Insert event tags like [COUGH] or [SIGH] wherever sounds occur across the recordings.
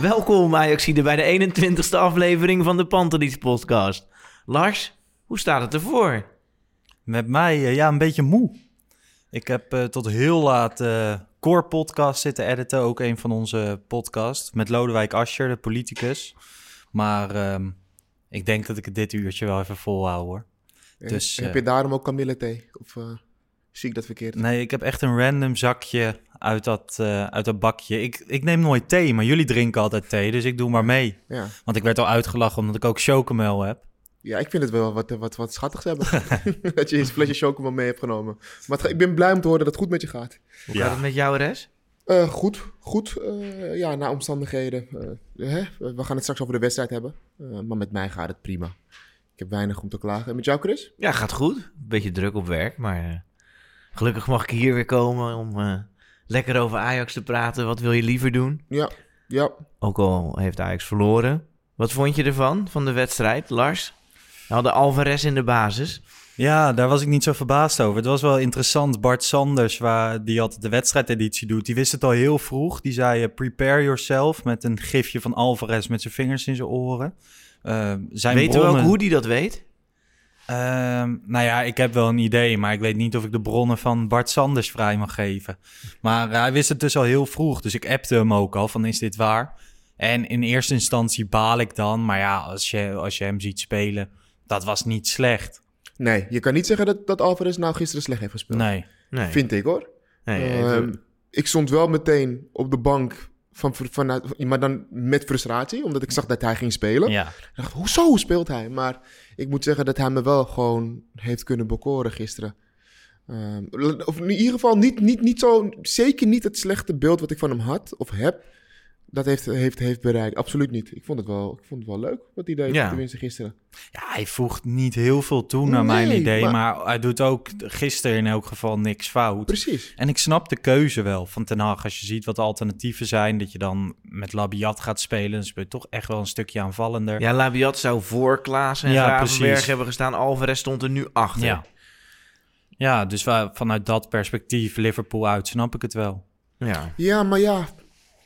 Welkom Ajaxide bij de 21ste aflevering van de Pantelis podcast. Lars, hoe staat het ervoor? Met mij, eh, ja, een beetje moe. Ik heb eh, tot heel laat eh Core Podcast zitten editen, ook een van onze podcasts. Met Lodewijk Asscher, de politicus. Maar ehm, ik denk dat ik het dit uurtje wel even volhoud hoor. Dus, heb je daarom ook kamillethee? Of eh, zie ik dat verkeerd? Nee, ik heb echt een random zakje uit dat, eh, uit dat bakje. Ik, ik neem nooit thee, maar jullie drinken altijd thee, dus ik doe maar mee. Ja. Want ik werd al uitgelachen omdat ik ook chocomel heb. ja, ik vind het wel wat, wat, wat schattigs hebben. [LAUGHS] dat je een flesje chocomel mee hebt genomen. Maar het ik ben blij om te horen dat het goed met je gaat. Hoe gaat het met jou, Res? Eh, goed, goed. eh, ja, na omstandigheden. eh, hè? We gaan het straks over de wedstrijd hebben. Eh, maar met mij gaat het prima. Ik heb weinig om te klagen. En met jou, Chris? Ja, gaat goed. Beetje druk op werk, maar eh, gelukkig mag ik hier weer komen om eh, lekker over Ajax te praten. Wat wil je liever doen? Ja, ja. Ook al heeft Ajax verloren. Wat vond je ervan, van de wedstrijd, Lars? We hadden Alvarez in de basis. Ja, daar was ik niet zo verbaasd over. Het was wel interessant. Bart Sanders, waar, die altijd de wedstrijdeditie doet, die wist het al heel vroeg. Die zei, eh, prepare yourself, met een gifje van Alvarez met zijn vingers in zijn oren. Eh, zijn Weten we ook hoe die dat weet? Ehm, nou ja, ik heb wel een idee, maar ik weet niet of ik de bronnen van Bart Sanders vrij mag geven. Maar eh, hij wist het dus al heel vroeg, dus ik appte hem ook al van is dit waar? En in eerste instantie baal ik dan, maar ja, als je, als je hem ziet spelen, dat was niet slecht. Nee, je kan niet zeggen dat, dat Alvarez nou gisteren slecht heeft gespeeld. Nee. Nee. Vind ik hoor. nee Ehm, ik stond wel meteen op de bank, van, vanuit, maar dan met frustratie, omdat ik zag dat hij ging spelen. Ja. Ik dacht, hoezo hoe speelt hij? Maar ik moet zeggen dat hij me wel gewoon heeft kunnen bekoren gisteren. Ehm, of in ieder geval niet, niet, niet zo, zeker niet het slechte beeld wat ik van hem had of heb. Dat heeft, heeft, heeft bereikt. Absoluut niet. Ik vond het wel, ik vond het wel leuk wat hij deed, Ja. tenminste gisteren. ja, hij voegt niet heel veel toe naar mijn idee, maar- maar... hij doet ook gisteren in elk geval niks fout. Precies. En ik snap de keuze wel van Ten Hag. Als je ziet wat de alternatieven zijn, dat je dan met Labiat gaat spelen, dan speel je toch echt wel een stukje aanvallender. Ja, Labiat zou voor Klaas en Ja, hebben gestaan. Alvarez stond er nu achter. Ja. Ja, dus vanuit dat perspectief, Liverpool uit, snap ik het wel. ja. Ja, maar ja.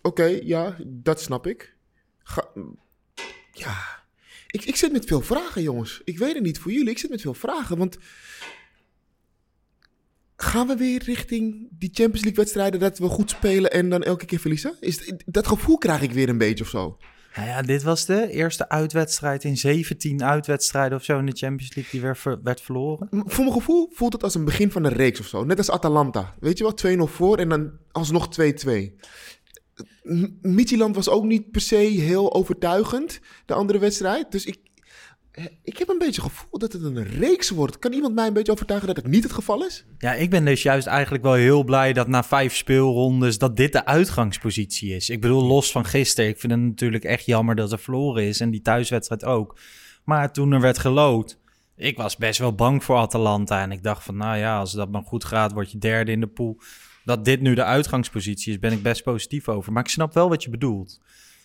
Oké, ja, dat snap ik. Ga- ja. Ik, ik zit met veel vragen, jongens. Ik weet het niet voor jullie. Ik zit met veel vragen, want... Gaan we weer richting die Champions League wedstrijden dat we goed spelen en dan elke keer verliezen? Is, dat gevoel krijg ik weer een beetje of zo. Nou ja, dit was de eerste uitwedstrijd in 17 uitwedstrijden of zo in de Champions League die weer ver- werd verloren. Voor mijn gevoel voelt het als een begin van een reeks of zo. Net als Atalanta. Weet je wel, 2-0 voor en dan alsnog 2-2. M- Midtjylland was ook niet per se heel overtuigend, de andere wedstrijd. Dus ik, ik heb een beetje het gevoel dat het een reeks wordt. Kan iemand mij een beetje overtuigen dat het niet het geval is? Ja, ik ben dus juist eigenlijk wel heel blij dat na vijf speelrondes dat dit de uitgangspositie is. Ik bedoel, los van gisteren. Ik vind het natuurlijk echt jammer dat er verloren is en die thuiswedstrijd ook. Maar toen er werd gelood, ik was best wel bang voor Atalanta. En ik dacht van, nou ja, als dat maar goed gaat, word je derde in de pool. Dat dit nu de uitgangspositie is, ben ik best positief over. Maar ik snap wel wat je bedoelt.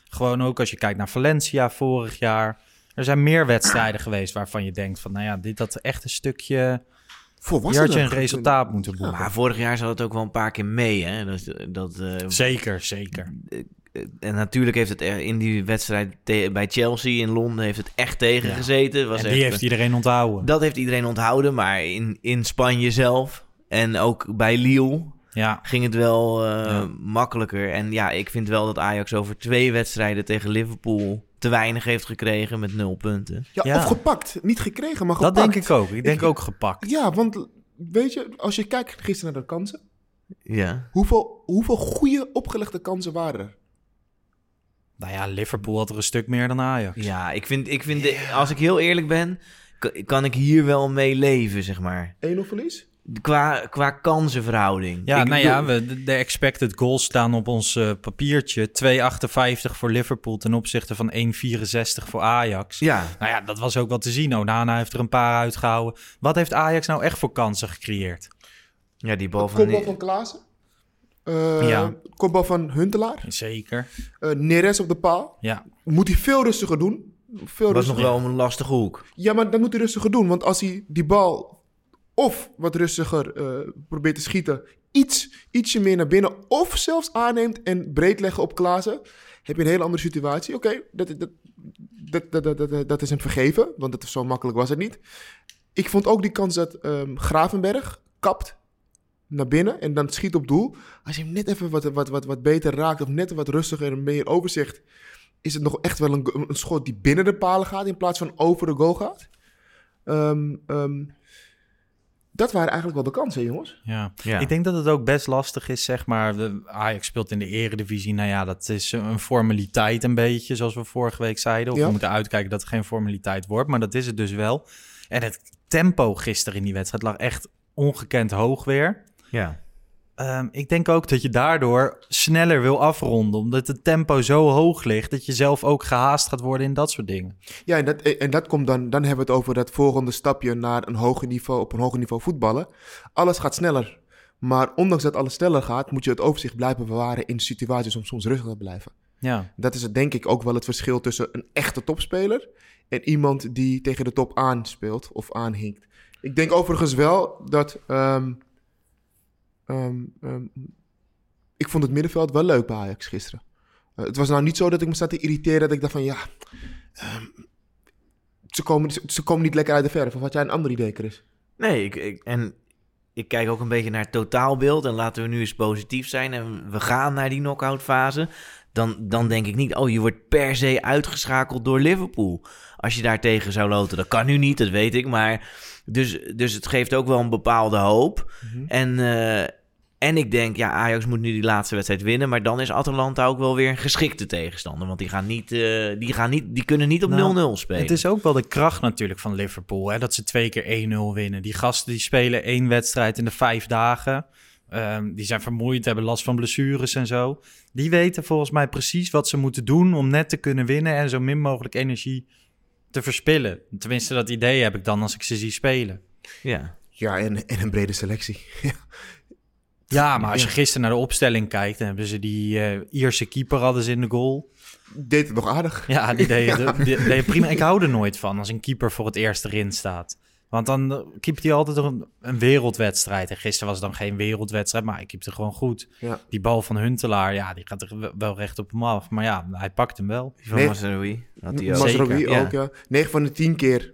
Gewoon ook als je kijkt naar Valencia vorig jaar. Er zijn meer wedstrijden geweest waarvan je denkt van, nou ja, dit had echt een stukje... Je Volwassen. had je een resultaat moeten boeken. Maar vorig jaar zat het ook wel een paar keer mee, hè? Dat, dat, eh, Zeker, zeker. en natuurlijk heeft het er in die wedstrijd bij Chelsea in Londen heeft het echt tegen Ja. Was En echt die heeft iedereen onthouden. Dat heeft iedereen onthouden, maar in, in Spanje zelf en ook bij Lille Ja, ging het wel eh, Ja. makkelijker. En ja, ik vind wel dat Ajax over twee wedstrijden tegen Liverpool te weinig heeft gekregen met nul punten. Ja, Ja. of gepakt. Niet gekregen, maar dat gepakt. denk ik ook. Ik denk Ik- ook gepakt. Ja, want weet je, als je kijkt gisteren naar de kansen. Ja. Hoeveel, hoeveel goede opgelegde kansen waren er? Nou ja, Liverpool had er een stuk meer dan Ajax. Ja, ik vind, ik vind de- als ik heel eerlijk ben, kan ik hier wel mee leven, zeg maar. 1-0 verlies? Qua, qua kansenverhouding. Ja, Ik nou ja, we, de- expected goals staan op ons eh, papiertje. 2,58 voor Liverpool ten opzichte van 1,64 voor Ajax. Ja, Nou ja, dat was ook wel te zien. Onana heeft er een paar uitgehouden. Wat heeft Ajax nou echt voor kansen gecreëerd? ja, die bal van... Kopbal van Klaassen. Eh Ja. Kopbal van Huntelaar. Zeker. Eh Neres op de paal. Ja, Moet hij veel rustiger doen. Veel was nog wel een lastige hoek. Ja, maar dat moet hij rustiger doen. Want als hij die bal of wat rustiger eh, probeert te schieten, iets, ietsje meer naar binnen, of zelfs aanneemt en breed leggen op Klaassen, heb je een hele andere situatie. Oké, dat, dat, dat, dat, dat, dat, dat is hem vergeven, want het, zo makkelijk was het niet. Ik vond ook die kans dat ehm, Gravenberg kapt naar binnen en dan schiet op doel. Als je hem net even wat, wat, wat, wat beter raakt of net wat rustiger en meer overzicht, is het nog echt wel een, schot die binnen de palen gaat in plaats van over de goal gaat. Ehm, dat waren eigenlijk wel de kansen, jongens. ja. Ja. Ik denk dat het ook best lastig is, zeg maar. De Ajax speelt in de eredivisie. Nou ja, dat is een formaliteit een beetje, zoals we vorige week zeiden. Of Ja. we moeten uitkijken dat het geen formaliteit wordt. Maar dat is het dus wel. En het tempo gisteren in die wedstrijd lag echt ongekend hoog weer. Ja. Ehm, ik denk ook dat je daardoor sneller wil afronden. Omdat het tempo zo hoog ligt dat je zelf ook gehaast gaat worden in dat soort dingen. Ja, en dat, en dat komt dan, dan hebben we het over dat volgende stapje naar een hoger niveau, op een hoger niveau voetballen. Alles gaat sneller. Maar ondanks dat alles sneller gaat, moet je het overzicht blijven bewaren in situaties om soms rustig te blijven. Ja, Dat is het, denk ik ook wel het verschil tussen een echte topspeler en iemand die tegen de top aanspeelt of aanhinkt. Ik denk overigens wel dat. ehm, ehm, ehm, ik vond het middenveld wel leuk bij Ajax gisteren. Eh, het was nou niet zo dat ik me zat te irriteren dat ik dacht van ja. ehm, ze, komen, ze, ze komen niet lekker uit de verf. Of had jij een ander idee, Chris? Nee, ik, ik, en ik kijk ook een beetje naar het totaalbeeld. En laten we nu eens positief zijn. En we gaan naar die knock-out fase. Dan, dan denk ik niet, oh, je wordt per se uitgeschakeld door Liverpool. Als je daar tegen zou loten. Dat kan nu niet, dat weet ik. Maar dus, dus het geeft ook wel een bepaalde hoop. En, eh, en ik denk, ja, Ajax moet nu die laatste wedstrijd winnen. Maar dan is Atalanta ook wel weer een geschikte tegenstander. Want die, gaan niet, eh, die, gaan niet, die kunnen niet op 0-0 Nou, spelen. het is ook wel de kracht natuurlijk van Liverpool. Hè, dat ze twee keer 1-0 winnen. Die gasten die spelen één wedstrijd in de vijf dagen. Ehm, die zijn vermoeid, hebben last van blessures en zo. Die weten volgens mij precies wat ze moeten doen om net te kunnen winnen en zo min mogelijk energie te verspillen. Tenminste, dat idee heb ik dan als ik ze zie spelen. Ja. Ja, en, en een brede selectie. [LAUGHS] Ja, maar als je gisteren naar de opstelling kijkt, dan hebben ze die eh, Ierse keeper hadden ze in de goal. Deed het nog aardig. Ja, die deed, die- [LAUGHS] die deed prima. Ik hou er nooit van als een keeper voor het eerst erin staat. Want dan keept hij altijd een, een wereldwedstrijd. En gisteren was het dan geen wereldwedstrijd, maar hij keepte gewoon goed. Ja. Die bal van Huntelaar, ja, die gaat er wel- recht op hem af. Maar ja, hij pakt hem wel. Die van. Had hij ook. Ja. ook, ja. 9 van de 10 keer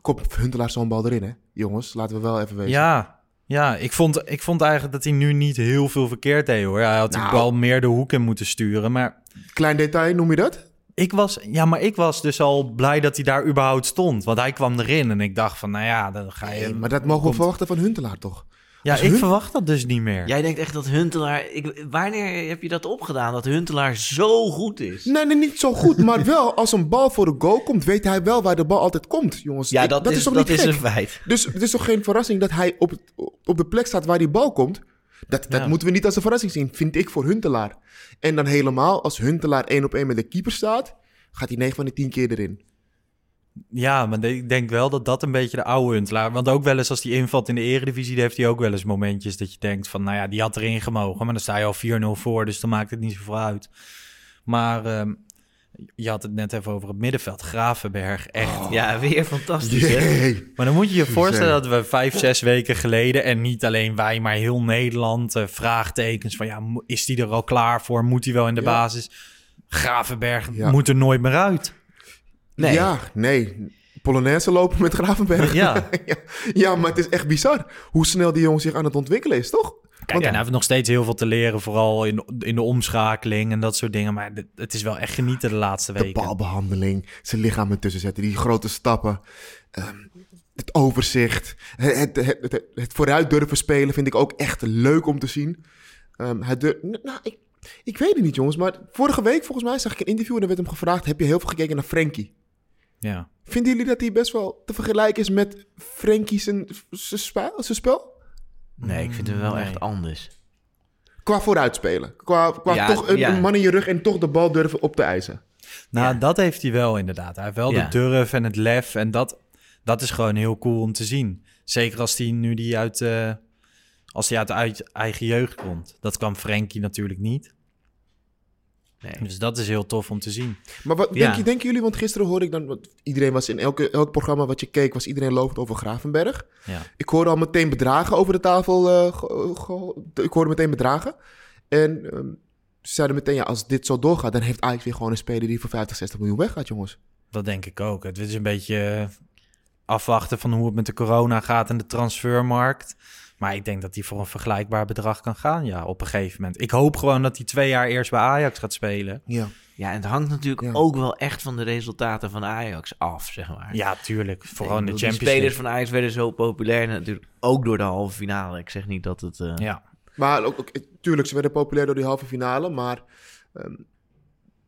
komt Huntelaar zo'n bal erin, hè? Jongens, laten we wel even weten. Ja, ja ik, vond, ik vond eigenlijk dat hij nu niet heel veel verkeerd deed hoor. Hij had die Nou. bal meer de hoek in moeten sturen. Maar Klein detail, noem je dat? ik was, ja, maar ik was dus al blij dat hij daar überhaupt stond. Want hij kwam erin en ik dacht van, nou ja, dan ga je... Nee, maar dat mogen we komt- verwachten van Huntelaar, toch? Ja, ik Hun- verwacht dat dus niet meer. Jij denkt echt dat Huntelaar... Ik, wanneer heb je dat opgedaan? Dat Huntelaar zo goed is? Nee, nee, niet zo goed. Maar wel, als een bal voor de goal komt, weet hij wel waar de bal altijd komt, jongens. Ja, Ik- dat, is, toch dat niet is gek? een feit. Dus het is toch geen verrassing dat hij op, op de plek staat waar die bal komt? Dat, dat Ja. moeten we niet als een verrassing zien, vind ik voor Huntelaar. En dan helemaal, als Huntelaar één op één met de keeper staat, gaat hij 9 van de 10 keer erin. Ja, maar ik denk wel dat dat een beetje de oude Huntelaar... Want ook wel eens als die invalt in de eredivisie... dan heeft hij ook wel eens momentjes dat je denkt van... nou ja, die had erin gemogen. Maar dan sta je al 4-0 voor, dus dan maakt het niet zoveel uit. Maar ehm, Je had het net even over het middenveld. Gravenberg, echt. Ja, weer fantastisch. Hè? Maar dan moet je je voorstellen dat we vijf, zes weken geleden... en niet alleen wij, maar heel Nederland... eh, vraagtekens van, ja, is die er al klaar voor? Moet hij wel in de Ja. basis? Gravenberg Ja. moet er nooit meer uit. Nee. Ja, nee. Polonaise lopen met Gravenberg. Ja. [LAUGHS] ja. Ja, maar het is echt bizar hoe snel die jongen zich aan het ontwikkelen is, toch? Kijk, en hij heeft nog steeds heel veel te leren, vooral in, in de omschakeling en dat soort dingen. Maar het is wel echt genieten de laatste De weken. balbehandeling, zijn lichaam ertussen zetten, die grote stappen. ehm, het overzicht, het, het, het, het, vooruit durven spelen vind ik ook echt leuk om te zien. Ehm, hij nou, ik, ik weet het niet, jongens, maar vorige week volgens mij zag ik een interview en er werd hem gevraagd: heb je heel veel gekeken naar Frenkie? Ja. Vinden jullie dat hij best wel te vergelijken is met Frenkie zijn, zijn, spel, zijn spel? Nee, ik vind hem wel Nee. echt anders. Qua vooruitspelen. Qua, qua Ja, toch een, ja. een man in je rug en toch de bal durven op te eisen. Nou, Ja. dat heeft hij wel inderdaad. Hij heeft wel Ja. de durf en het lef. En dat, dat is gewoon heel cool om te zien. Zeker als hij nu die uit, eh, als hij uit, uit eigen jeugd komt. Dat kwam Frenkie natuurlijk niet. Nee. Dus dat is heel tof om te zien. Maar wat Ja. denk je, denken jullie, want gisteren hoorde ik dan, want iedereen was in elke, elk programma wat je keek, was iedereen lovend over Gravenberg. Ja. Ik hoorde al meteen bedragen over de tafel, eh, ik hoorde meteen bedragen. En ehm, ze zeiden meteen, ja, als dit zo doorgaat, dan heeft Ajax weer gewoon een speler die voor 50, 60 miljoen weggaat, jongens. Dat denk ik ook. Het is een beetje eh, afwachten van hoe het met de corona gaat en de transfermarkt. Maar ik denk dat hij voor een vergelijkbaar bedrag kan gaan, ja, op een gegeven moment. Ik hoop gewoon dat hij twee jaar eerst bij Ajax gaat spelen. Ja. Ja, en het hangt natuurlijk Ja. ook wel echt van de resultaten van Ajax af, zeg maar. Ja, tuurlijk. Vooral in de Champions Die spelers League. van Ajax werden zo populair, natuurlijk ook door de halve finale. Ik zeg niet dat het... eh, Ja. Maar ook, ook, tuurlijk, ze werden populair door die halve finale, maar ehm,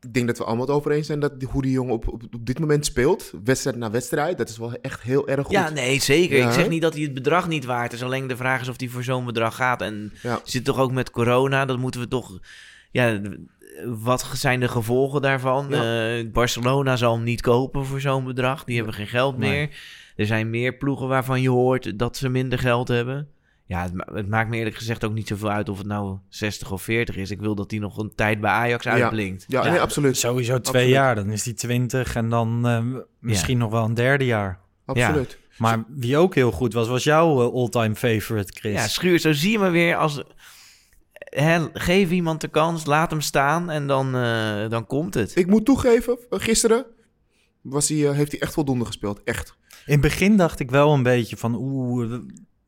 ik denk dat we allemaal het over eens zijn dat die, hoe die jongen op, op, op dit moment speelt, wedstrijd na wedstrijd, dat is wel echt heel erg goed. Ja, nee, zeker. Ja, ik zeg niet dat hij het bedrag niet waard is. Alleen de vraag is of hij voor zo'n bedrag gaat. En Ja. zit toch ook met corona, dat moeten we toch... Ja, wat zijn de gevolgen daarvan? Eh, Barcelona zal hem niet kopen voor zo'n bedrag. Die hebben geen geld Nee. meer. Er zijn meer ploegen waarvan je hoort dat ze minder geld hebben. Ja, het, ma- het maakt me eerlijk gezegd ook niet zoveel uit of het nou 60 of 40 is. Ik wil dat hij nog een tijd bij Ajax uitblinkt. Ja, nee, absoluut. Sowieso twee Absoluut. jaar, dan is hij twintig en dan eh, misschien nog wel een derde jaar. Absoluut. Maar wie ook heel goed was, was jouw eh, all-time favorite, Chris. Ja, Schuur, zo zie je maar weer als... Hè, geef iemand de kans, laat hem staan en dan, eh, dan komt het. Ik moet toegeven, gisteren was hij, heeft hij echt voldoende gespeeld. Echt. In het begin dacht ik wel een beetje van, oeh,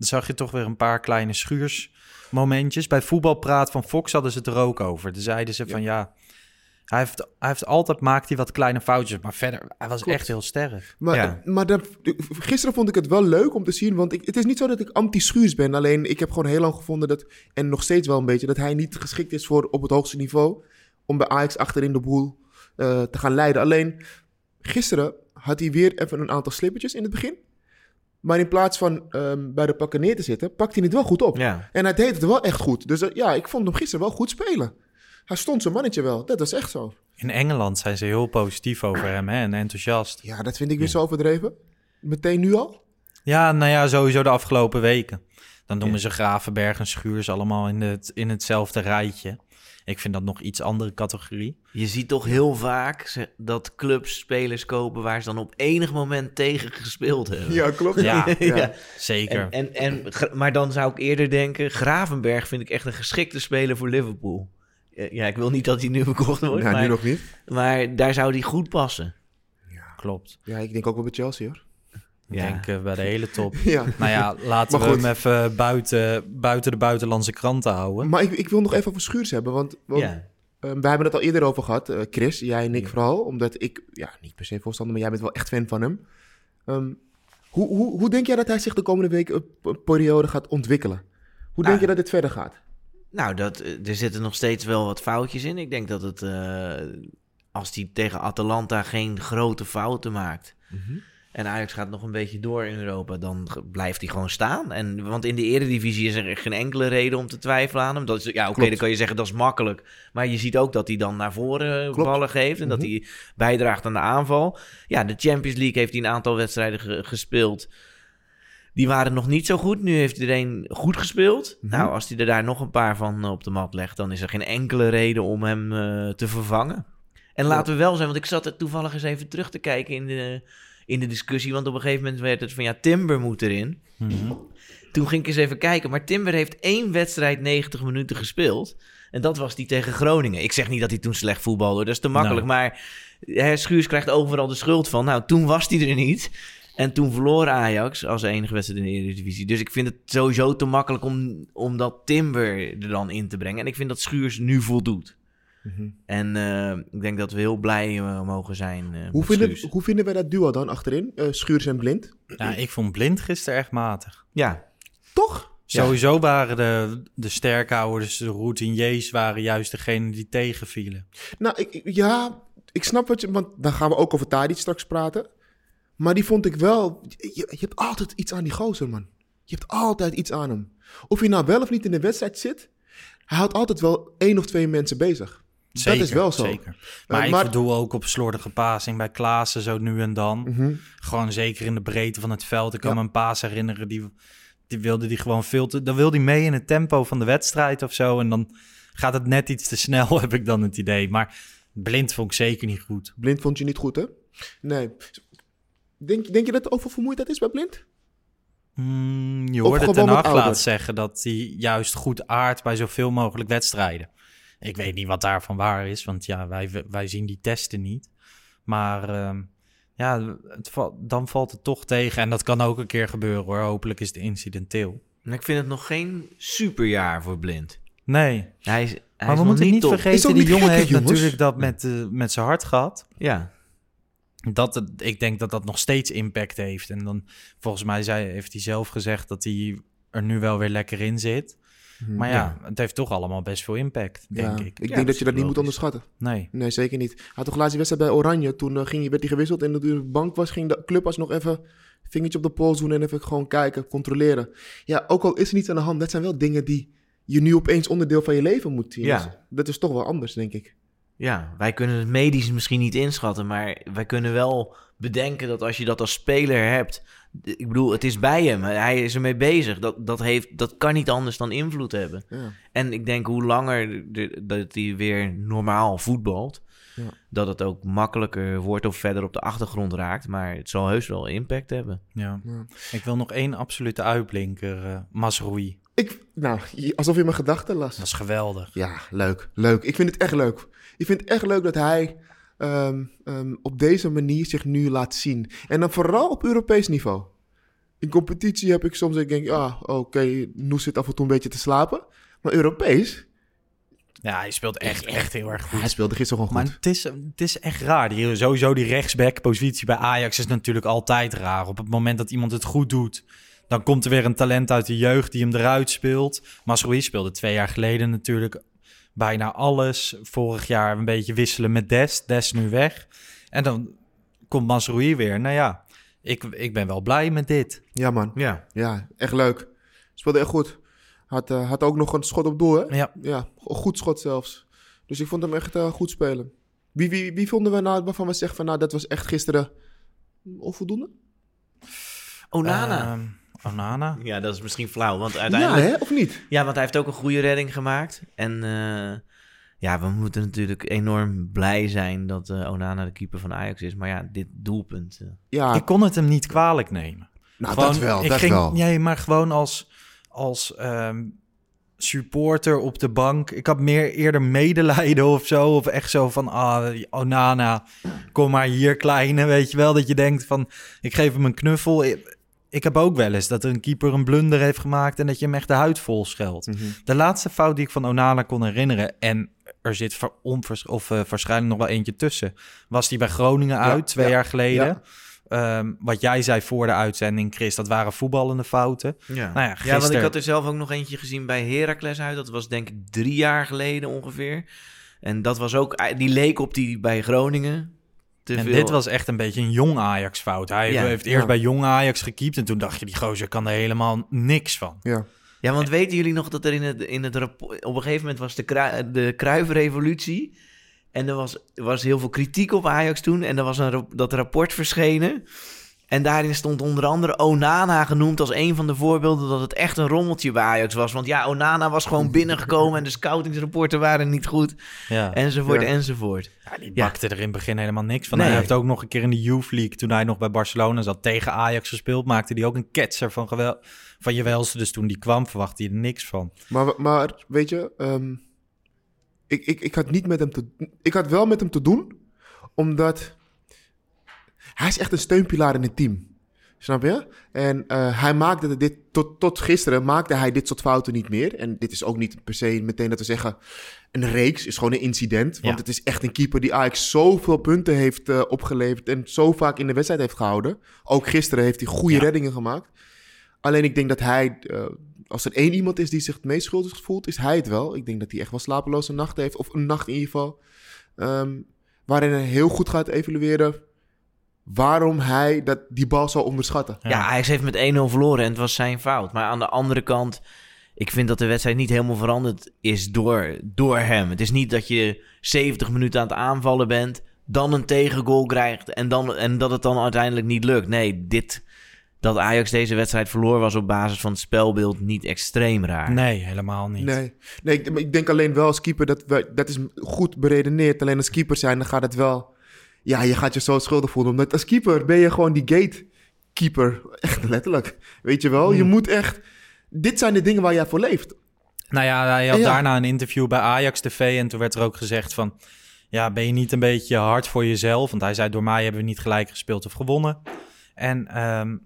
dan zag je toch weer een paar kleine schuursmomentjes. Bij voetbalpraat van Fox hadden ze het er ook over. Toen zeiden ze van, ja, hij heeft, hij heeft altijd, maakt hij wat kleine foutjes. Maar verder, hij was Klopt. echt heel sterk. Maar, Ja. maar dat, gisteren vond ik het wel leuk om te zien. Want ik, het is niet zo dat ik anti-schuurs ben. Alleen ik heb gewoon heel lang gevonden dat, en nog steeds wel een beetje, dat hij niet geschikt is voor op het hoogste niveau. Om bij Ajax achterin de boel eh, te gaan leiden. Alleen gisteren had hij weer even een aantal slippertjes in het begin. Maar in plaats van ehm, bij de pakken neer te zitten, pakt hij het wel goed op. Ja. En hij deed het wel echt goed. Dus eh, ja, ik vond hem gisteren wel goed spelen. Hij stond zijn mannetje wel. Dat was echt zo. In Engeland zijn ze heel positief over hem hè, en enthousiast. Ja, dat vind ik weer zo overdreven. Meteen nu al? Ja, nou ja, sowieso de afgelopen weken. Dan noemen ze Gravenberg en Schuurs allemaal in, het, in hetzelfde rijtje. Ik vind dat nog iets andere categorie. Je ziet toch heel vaak dat clubs spelers kopen waar ze dan op enig moment tegen gespeeld hebben. Ja, klopt. Ja, [LAUGHS] Ja. zeker. En, en, maar dan zou ik eerder denken, Gravenberg vind ik echt een geschikte speler voor Liverpool. Ja, ik wil niet dat hij nu verkocht wordt, Ja, maar, nu nog niet. maar daar zou hij goed passen. Klopt. Ja, ik denk ook wel bij Chelsea hoor. Ik Ja. denk eh, bij de hele top. [LAUGHS] Ja. Nou ja, laten we hem even buiten, buiten de buitenlandse kranten houden. Maar ik, ik wil nog even over Schuurs hebben, want, want Ja. eh, we hebben het al eerder over gehad. eh, Chris, jij en ik vooral, omdat ik, ja, niet per se voorstander, maar jij bent wel echt fan van hem. Ehm, hoe, hoe, hoe denk jij dat hij zich de komende week een periode gaat ontwikkelen? Hoe denk Ah. je dat dit verder gaat? Nou, dat, eh, er zitten nog steeds wel wat foutjes in. Ik denk dat het, als hij tegen Atalanta geen grote fouten maakt... en Ajax gaat nog een beetje door in Europa... dan blijft hij gewoon staan. En, want in de eredivisie is er geen enkele reden om te twijfelen aan hem. Dat is, ja, oké, dan kan je zeggen dat is makkelijk. Maar je ziet ook dat hij dan naar voren Klopt. ballen geeft... en dat Mhm. hij bijdraagt aan de aanval. Ja, de Champions League heeft hij een aantal wedstrijden ge- gespeeld... Die waren nog niet zo goed. Nu heeft iedereen goed gespeeld. Mhm. Nou, als hij er daar nog een paar van op de mat legt, dan is er geen enkele reden om hem eh, te vervangen. En laten we wel zijn, want ik zat er toevallig eens even terug te kijken in de, in de discussie. Want op een gegeven moment werd het van ja, Timber moet erin. Mhm. Toen ging ik eens even kijken. Maar Timber heeft één wedstrijd 90 minuten gespeeld. En dat was die tegen Groningen. Ik zeg niet dat hij toen slecht voetbalde, dat is te makkelijk. Maar hè, Schuurs krijgt overal de schuld van. Nou, toen was hij er niet. En toen verloor Ajax als enige wedstrijd in de Eredivisie. Dus ik vind het sowieso te makkelijk om, om dat Timber er dan in te brengen. En ik vind dat Schuurs nu voldoet. Mhm. En eh, ik denk dat we heel blij eh, mogen zijn. eh, Hoe met vinden, Schuurs. hoe vinden wij dat duo dan achterin? Eh Schuurs en Blind? Ja, ik vond Blind gisteren echt matig. Ja, Toch? Ja. Sowieso waren de, de sterkhouders, de routiniers, waren juist degene die tegenvielen. Nou, ik, ik- ja, ik snap wat je... Want dan gaan we ook over Tadic straks praten. Maar die vond ik wel... Je, je hebt altijd iets aan die gozer, man. Je hebt altijd iets aan hem. Of je nou wel of niet in de wedstrijd zit... Hij houdt altijd wel één of twee mensen bezig. Zeker, dat is wel zo. Zeker. Maar, ik bedoel ook op slordige passing bij Klaassen zo nu en dan. Mhm. Gewoon zeker in de breedte van het veld. Ik kan Ja. me een paas herinneren, die, die wilde die gewoon veel te... Dan wil hij mee in het tempo van de wedstrijd of zo. En dan gaat het net iets te snel, [LAUGHS] heb ik dan het idee. Maar blind vond ik zeker niet goed. Blind vond je niet goed, hè? Nee. Denk, denk je dat er oververmoeidheid is bij Blind? Mm, je hoorde Ten Hag laatst zeggen dat hij juist goed aardt bij zoveel mogelijk wedstrijden. Ik weet niet wat daarvan waar is, want ja, wij, wij zien die testen niet. Maar ehm, ja, het dan valt het toch tegen. En dat kan ook een keer gebeuren hoor. Hopelijk is het incidenteel. en ik vind het nog geen superjaar voor Blind. Nee, Hij is, hij maar is we moeten niet vergeten, ook die niet jongen heeft jongens? natuurlijk dat met, eh, met zijn hart gehad. Ja, Dat, het- ik denk dat dat nog steeds impact heeft. En dan, volgens mij zei, heeft hij zelf gezegd dat hij er nu wel weer lekker in zit. Maar ja, het heeft toch allemaal best veel impact, denk ja, ik. Ik Ja, denk dat je dat niet moet onderschatten. Nee. Nee, zeker niet. Hij had toch laatst die wedstrijd bij Oranje. Toen eh, ging, werd hij gewisseld en toen de bank was, ging de club nog even vingertje op de pols doen en even gewoon kijken, controleren. Ja, ook al is er niets aan de hand, dat zijn wel dingen die je nu opeens onderdeel van je leven moet zien. Ja. Dus dat is toch wel anders, denk ik. ja, wij kunnen het medisch misschien niet inschatten, maar wij kunnen wel bedenken dat als je dat als speler hebt, ik bedoel, het is bij hem, hij is ermee bezig. Dat, dat, heeft, dat kan niet anders dan invloed hebben. Ja. En ik denk hoe langer de- dat hij weer normaal voetbalt, Ja. dat het ook makkelijker wordt of verder op de achtergrond raakt. Maar het zal heus wel impact hebben. Ja. Ja. Ik wil nog één absolute uitblinker, eh Masroei. Ik, nou, alsof je mijn gedachten las. Dat is geweldig. Ja, leuk. Leuk. Ik vind het echt leuk. Ik vind het echt leuk dat hij ehm, ehm, op deze manier zich nu laat zien. En dan vooral op Europees niveau. In competitie heb ik soms, ik denk, ah, oké, Noes zit af en toe een beetje te slapen. Maar Europees, Ja, hij speelt echt, echt heel erg goed. hij speelde gisteren gewoon Maar goed. het is, het is echt raar. Die, sowieso die rechtsback-positie bij Ajax is natuurlijk altijd raar. Op het moment dat iemand het goed doet, dan komt er weer een talent uit de jeugd die hem eruit speelt. Masroei speelde twee jaar geleden natuurlijk bijna alles. Vorig jaar een beetje wisselen met Des. Des nu weg. En dan komt Masroei weer. Nou ja, ik, ik ben wel blij met dit. Ja, man. Ja, Ja, echt leuk. Speelde echt goed. Had, eh, had ook nog een schot op doel, hè? Ja, Ja, een goed schot zelfs. Dus ik vond hem echt eh, goed spelen. Wie, wie, wie vonden we nou waarvan we zeggen van, nou, dat was echt gisteren onvoldoende? Onana. Ehm, Onana. ja, dat is misschien flauw, want Ja, uiteindelijk... hè? Of niet? Ja, want hij heeft ook een goede redding gemaakt. En eh, ja, we moeten natuurlijk enorm blij zijn dat eh, Onana de keeper van Ajax is. Maar ja, dit doelpunt... eh, Ja, Ik kon het hem niet kwalijk nemen. nou, Gewoon, dat wel, ik dat ging, wel. Nee, maar gewoon als, als ehm, supporter op de bank. Ik had meer eerder medelijden of zo. Of echt zo van, ah, Onana, kom maar hier, kleine. Weet je wel, dat je denkt van, ik geef hem een knuffel. Ik, heb ook wel eens dat een keeper een blunder heeft gemaakt... en dat je hem echt de huid vol scheldt. Mhm. De laatste fout die ik van Onana kon herinneren... en er zit ver- onvers- of, eh, waarschijnlijk nog wel eentje tussen... was die bij Groningen Ja, uit, twee ja, jaar geleden... ja. Ehm, wat jij zei voor de uitzending, Chris, dat waren voetballende fouten. Ja. Nou ja, ja, want ik had er zelf ook nog eentje gezien bij Heracles uit. Dat was denk ik drie jaar geleden ongeveer. En dat was ook, die leek op die bij Groningen. Te En veel. dit was echt een beetje een jong Ajax fout. Hij Ja, heeft eerst ja. bij jong Ajax gekiept en toen dacht je, die gozer kan er helemaal niks van. Ja. Ja, want weten jullie nog dat er in het, in het rapport... Op een gegeven moment was de, Crui- de Cruyff-revolutie. En er was, was heel veel kritiek op Ajax toen. En er was een, dat rapport verschenen. En daarin stond onder andere Onana genoemd als een van de voorbeelden dat het echt een rommeltje bij Ajax was. Want ja, Onana was gewoon binnengekomen en de scoutingsrapporten waren niet goed. Ja. Enzovoort, Ja. enzovoort. Ja, die Ja. bakte er in het begin helemaal niks van. Nee. Hij heeft ook nog een keer in de Youth League, toen hij nog bij Barcelona zat, tegen Ajax gespeeld. Maakte hij ook een ketser van, gewel van je welste. Dus toen die kwam, verwachtte hij er niks van. Maar, maar weet je, ehm, ik, ik, ik had niet met hem te Ik had wel met hem te doen, omdat hij is echt een steunpilaar in het team. Snap je? En eh, hij maakte dit, tot, tot gisteren maakte hij dit soort fouten niet meer. En dit is ook niet per se meteen dat we zeggen, een reeks is gewoon een incident. Want Ja. het is echt een keeper die eigenlijk zoveel punten heeft eh, opgeleverd en zo vaak in de wedstrijd heeft gehouden. Ook gisteren heeft hij goede Ja. reddingen gemaakt. Alleen ik denk dat hij, eh, als er één iemand is die zich het meest schuldig voelt, is hij het wel. Ik denk dat hij echt wel slapeloze nachten heeft, of een nacht in ieder geval. ehm, waarin hij heel goed gaat evalueren waarom hij dat, die bal zou onderschatten. Ja, Ajax heeft met 1-0 verloren en het was zijn fout. Maar aan de andere kant, ik vind dat de wedstrijd niet helemaal veranderd is door, door hem. Het is niet dat je 70 minuten aan het aanvallen bent, dan een tegengoal krijgt en, dan, en dat het dan uiteindelijk niet lukt. Nee, dit, dat Ajax deze wedstrijd verloor was op basis van het spelbeeld niet extreem raar. Nee, helemaal niet. Nee, nee ik, ik denk alleen wel als keeper, dat, we, dat is goed beredeneerd. Alleen als keeper zijn, dan gaat het wel... Ja, je gaat je zo schuldig voelen. Omdat als keeper ben je gewoon die gatekeeper. [LAUGHS] Echt letterlijk. Weet je wel? Je moet echt... Dit zijn de dingen waar jij voor leeft. Nou ja, hij had Ja. daarna een interview bij Ajax TV en toen werd er ook gezegd van... Ja, ben je niet een beetje hard voor jezelf? Want hij zei, door mij hebben we niet gelijk gespeeld of gewonnen. En ehm,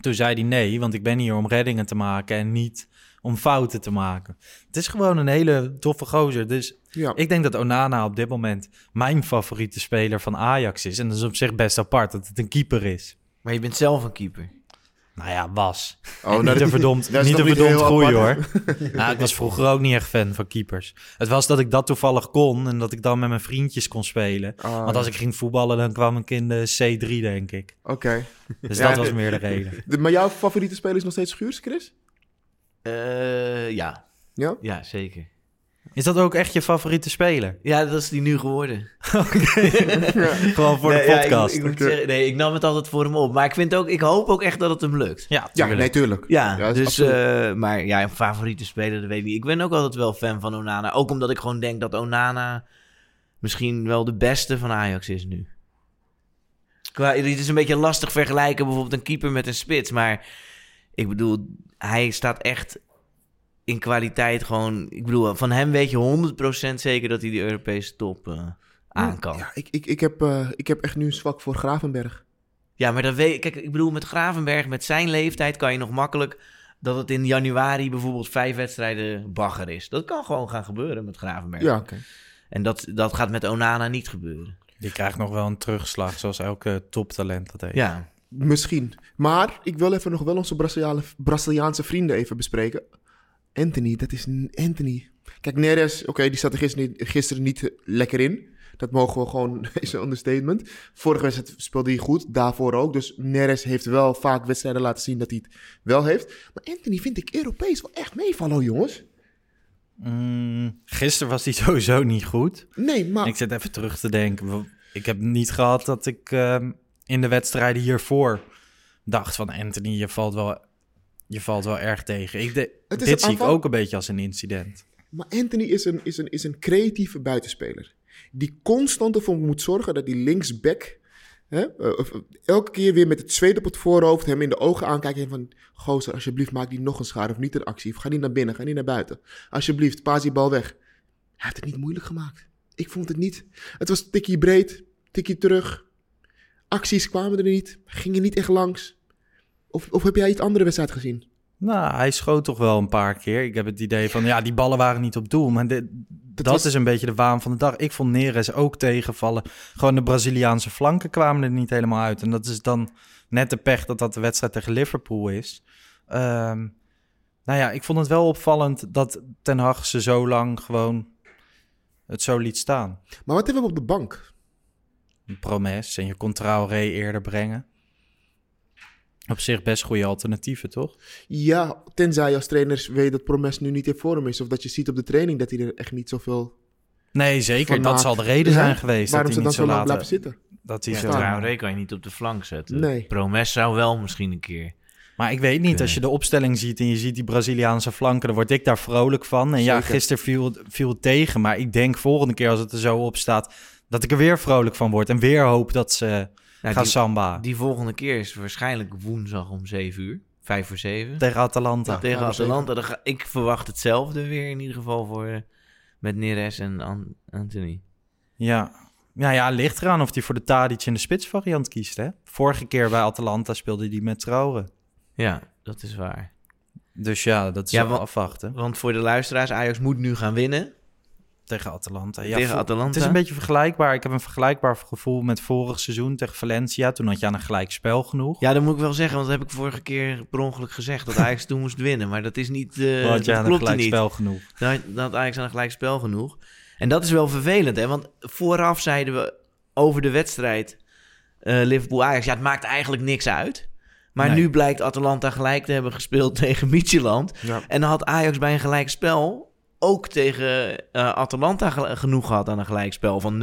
toen zei hij nee, want ik ben hier om reddingen te maken en niet om fouten te maken. Het is gewoon een hele toffe gozer. Dus Ja. ik denk dat Onana op dit moment mijn favoriete speler van Ajax is. En dat is op zich best apart dat het een keeper is. Maar je bent zelf een keeper. Nou ja, was. Oh, [LAUGHS] niet nou, een dat- verdomd, niet een niet verdomd apart, hoor. [LAUGHS] nou, ik was vroeger ook niet echt fan van keepers. Het was dat ik dat toevallig kon en dat ik dan met mijn vriendjes kon spelen. Ah, Want als ik ging voetballen, dan kwam ik in de C3, denk ik. Oké. Dus Ja. dat was meer de reden. De- Maar jouw favoriete speler is nog steeds Schuurs, Chris? Eh, ja. Ja? Ja, zeker. Is dat ook echt je favoriete speler? [LAUGHS] Ja, dat is die nu geworden. [LAUGHS] Gewoon voor Nee, de ja, podcast. ik, ik moet Oké. zeggen, nee, ik nam het altijd voor hem op. Maar ik, vind ook, ik hoop ook echt dat het hem lukt. Ja, Ja, tuurlijk. nee, tuurlijk. Ja, is dus, eh, maar ja, een favoriete speler, dat weet ik niet. Ik ben ook altijd wel fan van Onana. Ook omdat ik gewoon denk dat Onana misschien wel de beste van Ajax is nu. Qua, het is een beetje lastig vergelijken bijvoorbeeld een keeper met een spits. Maar ik bedoel, hij staat echt in kwaliteit gewoon... Ik bedoel, van hem weet je 100% zeker dat hij die Europese top eh, aan kan. Ja, ik, ik, ik, heb, eh, ik heb echt nu een zwak voor Gravenberg. Ja, maar dat weet Kijk, ik bedoel, met Gravenberg, met zijn leeftijd, kan je nog makkelijk dat het in januari bijvoorbeeld vijf wedstrijden bagger is. Dat kan gewoon gaan gebeuren met Gravenberg. Ja, oké. En dat, dat gaat met Onana niet gebeuren. Die krijgt nog wel een terugslag, zoals elke toptalent dat heeft. Ja. Misschien. Maar ik wil even nog wel onze Braziliaanse, Braziliaanse vrienden even bespreken. Anthony, dat is Anthony. Kijk, Neres, oké, die zat er gisteren niet, gisteren niet lekker in. Dat mogen we gewoon, [LAUGHS] is een understatement. Vorige wedstrijd speelde hij goed, daarvoor ook. Dus Neres heeft wel vaak wedstrijden laten zien dat hij het wel heeft. Maar Anthony vind ik Europees wel echt meevallen, jongens. Mm, gisteren was hij [LAUGHS] sowieso niet goed. Nee, maar... Ik zit even terug te denken. Ik heb niet gehad dat ik ehm, in de wedstrijden hiervoor dacht van Anthony, je valt wel, je valt wel erg tegen. Ik de, dit zie ik ook een beetje als een incident. Maar Anthony is een, is, een, is een creatieve buitenspeler. Die constant ervoor moet zorgen dat die linksback... Hè, eh, eh, elke keer weer met het zweet op het voorhoofd... hem in de ogen aankijken en van... Gozer, alsjeblieft, maak die nog een schade of niet een actie. Of ga niet naar binnen, ga niet naar buiten. Alsjeblieft, paas die bal weg. Hij heeft het niet moeilijk gemaakt. Ik vond het niet. Het was tikkie breed, tikkie terug. Acties kwamen er niet. Gingen niet echt langs. Of, of heb jij iets andere wedstrijd gezien? Nou, hij schoot toch wel een paar keer. Ik heb het idee van, ja, die ballen waren niet op doel. Maar dit- dat was- is een beetje de waan van de dag. Ik vond Neres ook tegenvallen. Gewoon de Braziliaanse flanken kwamen er niet helemaal uit. En dat is dan net de pech dat dat de wedstrijd tegen Liverpool is. Ehm, nou ja, ik vond het wel opvallend dat Ten Hag ze zo lang gewoon het zo liet staan. Maar wat hebben we op de bank? Een promes en je kon Traoré eerder brengen. Op zich best goede alternatieven, toch? Ja, tenzij je als trainer weet dat Promes nu niet in vorm is. Of dat je ziet op de training dat hij er echt niet zoveel... Nee, zeker. Van Dat maakt. zal de reden Ja, zijn geweest. Waarom dat ze hij dan niet zo lang laten- blijven zitten? Dat hij Ja, zo... Traoré kan je niet op de flank zetten. Nee. Promes zou wel misschien een keer. Maar ik weet niet, als je de opstelling ziet en je ziet die Braziliaanse flanken, dan word ik daar vrolijk van. En ja, gisteren viel, viel het tegen, maar ik denk volgende keer als het er zo op staat, dat ik er weer vrolijk van word. En weer hoop dat ze Nou, gaan die, samba die volgende keer is waarschijnlijk woensdag om 7 uur. 5 voor 7. tegen Atalanta. tegen vijf Atalanta. Dan ga- ik verwacht hetzelfde weer in ieder geval voor, eh, met Neres en An- Anthony. Ja. Ja, ja, ligt eraan of hij voor de Tadic in de spitsvariant kiest. Hè? Vorige keer bij Atalanta speelde hij met Traore. Ja, dat is waar. Dus ja, dat is Ja, afwachten Want voor de luisteraars, Ajax moet nu gaan winnen. Tegen Atalanta. Ja, tegen Atalanta. Het is een beetje vergelijkbaar. Ik heb een vergelijkbaar gevoel met vorig seizoen tegen Valencia. Toen had je aan een gelijk spel genoeg. Ja, dat moet ik wel zeggen, want dat heb ik vorige keer per ongeluk gezegd. Dat Ajax [LAUGHS] toen moest winnen. Maar dat is niet... Toen had je aan een gelijk spel genoeg. Dat had- dat Ajax aan een gelijk spel genoeg. En dat is wel vervelend, hè? Want vooraf zeiden we over de wedstrijd eh, Liverpool-Ajax... ja, het maakt eigenlijk niks uit. Maar Nee. nu blijkt Atalanta gelijk te hebben gespeeld [LAUGHS] tegen. Ja. En dan had Ajax bij een gelijk spel ook tegen eh, Atalanta genoeg gehad aan een gelijkspel van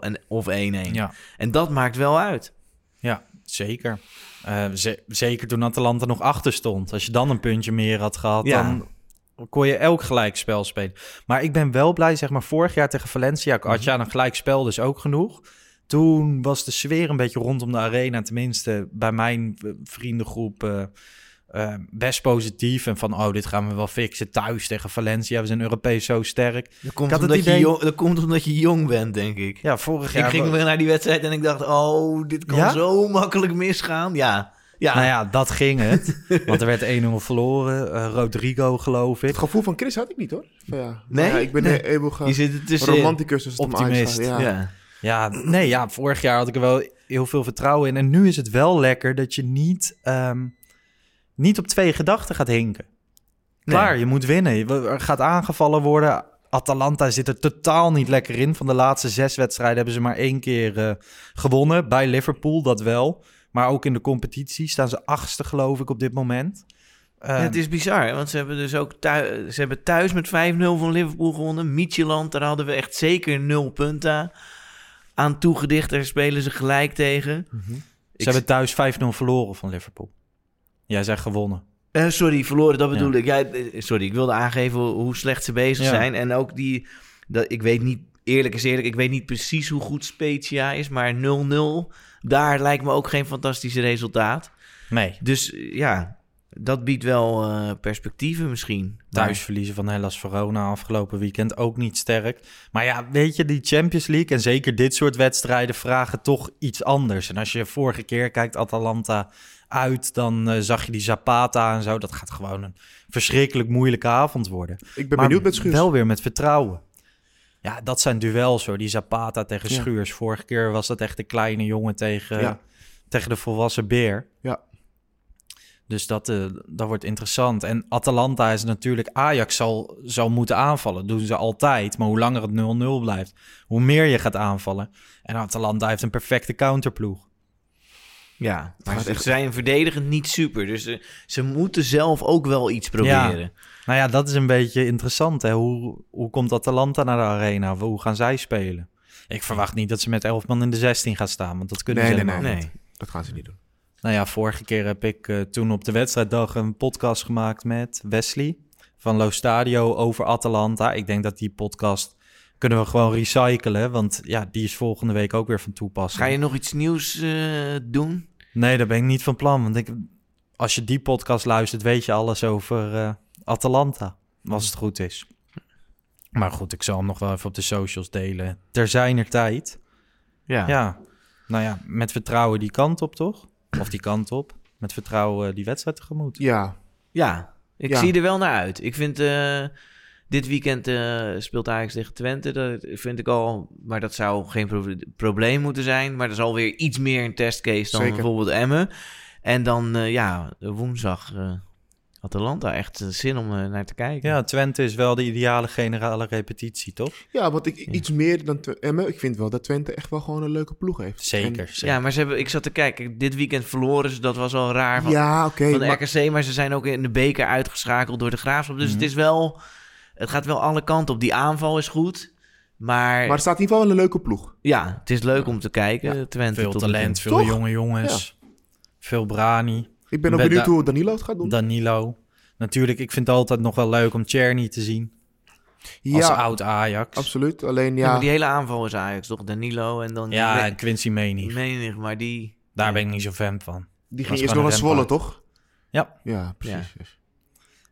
0-0 en, of 1-1. Ja. En dat maakt wel uit. Ja, zeker. Eh, ze- zeker toen Atalanta nog achter stond. Als je dan een puntje meer had gehad, Ja. dan kon je elk gelijkspel spelen. Maar ik ben wel blij, zeg maar, vorig jaar tegen Valencia had je aan een gelijkspel dus ook genoeg. Toen was de sfeer een beetje rondom de arena, tenminste bij mijn vriendengroep, eh, eh, best positief. En van, oh, dit gaan we wel fixen thuis tegen Valencia. We zijn Europees zo sterk. Dat komt, omdat, je jong, dat komt omdat je jong bent, denk ik. Ja, vorig ik jaar... ging weer naar die wedstrijd en ik dacht, oh, dit kan Ja? zo makkelijk misgaan. Ja, ja. Nou ja, dat ging het. Want er werd 1-0 verloren. Eh, Rodrigo, geloof ik. Het gevoel van Chris had ik niet hoor. Van, ja. Nee? Ja, ik ben Nee. eeuwige je zit er romanticus. als Optimist. Ja. Ja. Ja, nee, ja, vorig jaar had ik er wel heel veel vertrouwen in. En nu is het wel lekker dat je niet, ehm, niet op twee gedachten gaat hinken. Klaar, Nee. je moet winnen. Er gaat aangevallen worden. Atalanta zit er totaal niet lekker in. Van de laatste zes wedstrijden hebben ze maar één keer eh, gewonnen. Bij Liverpool, dat wel. Maar ook in de competitie staan ze achtste, geloof ik, op dit moment. Ja, Ehm, het is bizar, want ze hebben dus ook thuis, ze hebben thuis met 5-0 van Liverpool gewonnen. Mietjeland, daar hadden we echt zeker nul punten aan toegedicht. Daar spelen ze gelijk tegen. ze Ik- hebben thuis 5-0 verloren van Liverpool. Jij zegt gewonnen. Eh, sorry, verloren, dat bedoel Ja. ik. Ja, eh, sorry, ik wilde aangeven hoe slecht ze bezig Ja. zijn. En ook die, dat, ik weet niet, eerlijk is eerlijk, ik weet niet precies hoe goed Spezia is, maar 0-0, daar lijkt me ook geen fantastisch resultaat. Nee, Dus eh, ja, dat biedt wel perspectieven misschien. Thuis verliezen van Hellas Verona afgelopen weekend ook niet sterk. Maar ja, weet je, die Champions League en zeker dit soort wedstrijden vragen toch iets anders. En als je vorige keer kijkt Atalanta uit, dan eh, zag je die Zapata en zo. Dat gaat gewoon een verschrikkelijk moeilijke avond worden. Ik ben maar benieuwd met Schuurs. wel weer met vertrouwen. Ja, dat zijn duels hoor. Die Zapata tegen Ja. Schuurs. Vorige keer was dat echt de kleine jongen tegen, Ja. tegen de volwassen beer. Ja. Dus dat, eh, dat wordt interessant. En Atalanta is natuurlijk... Ajax zal, zal moeten aanvallen. Dat doen ze altijd. Maar hoe langer het 0-0 blijft, hoe meer je gaat aanvallen. En Atalanta heeft een perfecte counterploeg. Ja, maar ze echt- zijn verdedigend niet super. Dus ze, ze moeten zelf ook wel iets proberen. Nou ja, dat is een beetje interessant. Hè? Hoe, hoe komt Atalanta naar de arena? Hoe gaan zij spelen? Ik verwacht niet dat ze met 11 man in de 16 gaan staan. Want dat kunnen Nee, ze nee, helemaal nee. niet. Dat gaan ze niet doen. Nou ja, vorige keer heb ik eh, toen op de wedstrijddag een podcast gemaakt met Wesley van Lo Stadio over Atalanta. Ik denk dat die podcast kunnen we gewoon recyclen, want ja, die is volgende week ook weer van toepassing. Ga je nog iets nieuws eh, doen? Nee, daar ben ik niet van plan, want ik, als je die podcast luistert, weet je alles over eh, Atalanta, als het goed is. Maar goed, ik zal hem nog wel even op de socials delen. Ter zijner tijd. Ja. Ja, nou ja, met vertrouwen die kant op, toch? Of die kant op. Met vertrouwen die wedstrijd tegemoet. Ja, Ja, ik Ja. zie er wel naar uit. Ik vind eh, dit weekend eh, speelt Ajax tegen Twente. Dat vind ik al, maar dat zou geen pro- probleem moeten zijn. Maar dat is alweer iets meer een testcase dan Zeker. bijvoorbeeld Emmen. En dan eh, ja, woensdag eh, Atalanta. Echt zin om naar te kijken. Ja, Twente is wel de ideale generale repetitie, toch? ja want ik, iets meer dan Emmen. Ik vind wel dat Twente echt wel gewoon een leuke ploeg heeft. Zeker. En- zeker. Ja, maar ze hebben, ik zat te kijken. Dit weekend verloren ze. Dat was al raar van, ja, oké. van de maar- RKC. Maar ze zijn ook in de beker uitgeschakeld door de Graafschap. Dus Mhm. het is wel... Het gaat wel alle kanten op. Die aanval is goed. Maar, Maar er staat in ieder geval wel een leuke ploeg. ja, het is leuk om te kijken. Twente Veel tot talent, veel Toch? jonge jongens. Veel Brani. Ik ben ook benieuwd da- hoe Danilo het gaat doen. Danilo. Natuurlijk, ik vind het altijd nog wel leuk om Czerny te zien. Als ja, oud Ajax. absoluut. Alleen Ja, ja, maar die hele aanval is Ajax, toch? Danilo en dan... Ja, en Quincy Menig. menig, maar die... Daar ben ik niet zo fan van. die ging eerst nog naar een Zwolle, toch? Ja. Ja, precies.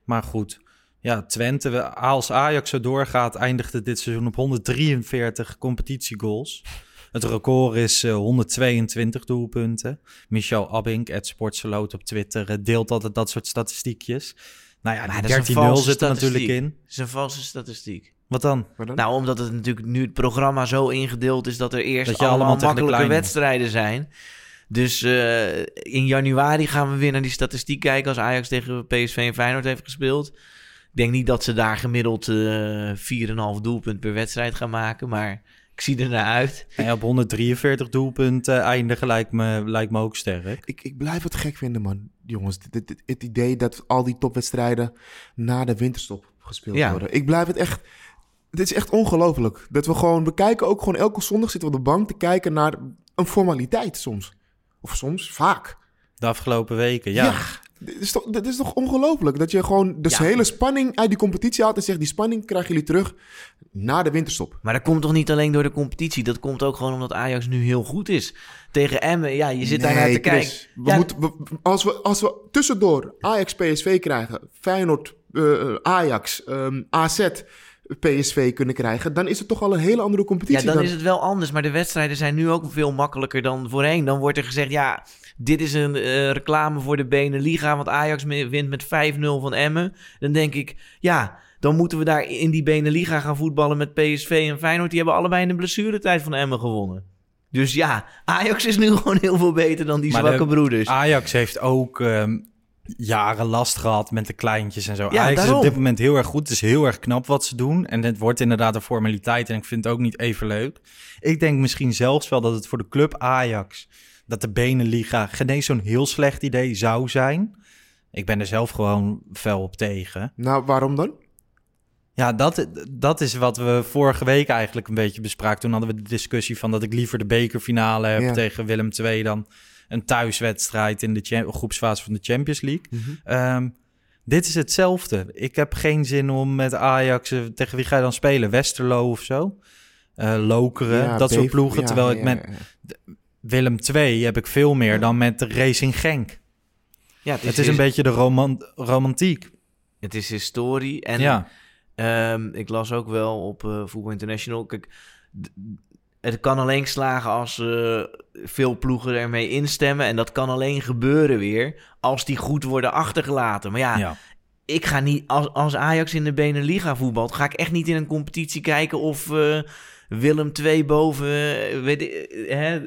Maar goed. Ja, Twente, we- als Ajax zo doorgaat, eindigt het dit seizoen op 143 competitiegoals. Het record is eh, 122 doelpunten. Michel Abink, het Sportseloot op Twitter, eh, deelt altijd dat soort statistiekjes. Nou ja, Maar die dat is een 13-0 valse zit er natuurlijk in. Het is een valse statistiek. Wat dan? Nou, omdat het natuurlijk nu het programma zo ingedeeld is dat er eerst Dat je allemaal, allemaal makkelijke wedstrijden zijn. Dus eh, in januari gaan we weer naar die statistiek kijken als Ajax tegen PSV en Feyenoord heeft gespeeld. Ik denk niet dat ze daar gemiddeld eh 4,5 doelpunt per wedstrijd gaan maken, maar ik zie er naar uit. En op 143 doelpunten eindigen lijkt me, lijkt me ook sterk. Ik, ik blijf het gek vinden, man. Jongens, dit, dit- dit- het idee dat al die topwedstrijden na de winterstop gespeeld Ja. worden. Ik blijf het echt... Dit is echt ongelooflijk. Dat we gewoon... We kijken ook gewoon elke zondag zitten we op de bank te kijken naar een formaliteit soms. Of soms, vaak. De afgelopen weken, ja. Dit is toch, dit is toch ongelooflijk? Dat je gewoon de Ja. hele spanning uit die competitie haalt en zegt... die spanning krijgen jullie terug na de winterstop. Maar dat komt toch niet alleen door de competitie, dat komt ook gewoon omdat Ajax nu heel goed is. Tegen Emmen, ja, je zit daar naar te kijken. We Ja, moeten, we- als, we, als we tussendoor Ajax PSV krijgen, Feyenoord eh, Ajax, ehm, AZ PSV kunnen krijgen, dan is het toch al een hele andere Ja, competitie. dan is het wel anders. Maar de wedstrijden zijn nu ook veel makkelijker dan voorheen. Dan wordt er gezegd, ja, dit is een eh, reclame voor de Beneliga. Want Ajax wint met 5-0 van Emmen. Dan denk ik, ja, dan moeten we daar in die Beneliga gaan voetballen met PSV en Feyenoord. Die hebben allebei in de blessuretijd van Emmen gewonnen. Dus ja, Ajax is nu [LAUGHS] gewoon heel veel beter dan die Maar zwakke de- broeders. Ajax heeft ook ehm, jaren last gehad met de kleintjes en zo. Ja, Ajax is op dit moment heel erg goed. Het is heel erg knap wat ze doen. En het wordt inderdaad een formaliteit. En ik vind het ook niet even leuk. Ik denk misschien zelfs wel dat het voor de club Ajax... dat de Beneliga geen zo'n heel slecht idee zou zijn. Ik ben er zelf gewoon fel op tegen. Nou, waarom dan? Ja, dat, dat is wat we vorige week eigenlijk een beetje bespraken. Toen hadden we de discussie van dat ik liever de bekerfinale heb Ja. tegen Willem II dan een thuiswedstrijd in de groepsfase van de Champions League. Mhm. Ehm, dit is hetzelfde. Ik heb geen zin om met Ajax, eh, tegen wie ga je dan spelen? Westerlo of zo? Eh, Lokeren, Ja, dat soort ploegen. terwijl ja, ik met. Willem II heb ik veel meer dan met Racing Genk. ja, Het is een beetje de roman romantiek. Het is historie. En ja. Ehm, ik las ook wel op Voetbal International. Kijk, het kan alleen slagen als eh, veel ploegen ermee instemmen. En dat kan alleen gebeuren weer als die goed worden achtergelaten. Maar ja, ja. ik ga niet, als, als Ajax in de Beneliga voetbalt, ga ik echt niet in een competitie kijken of eh, Willem II boven. weet ik, hè,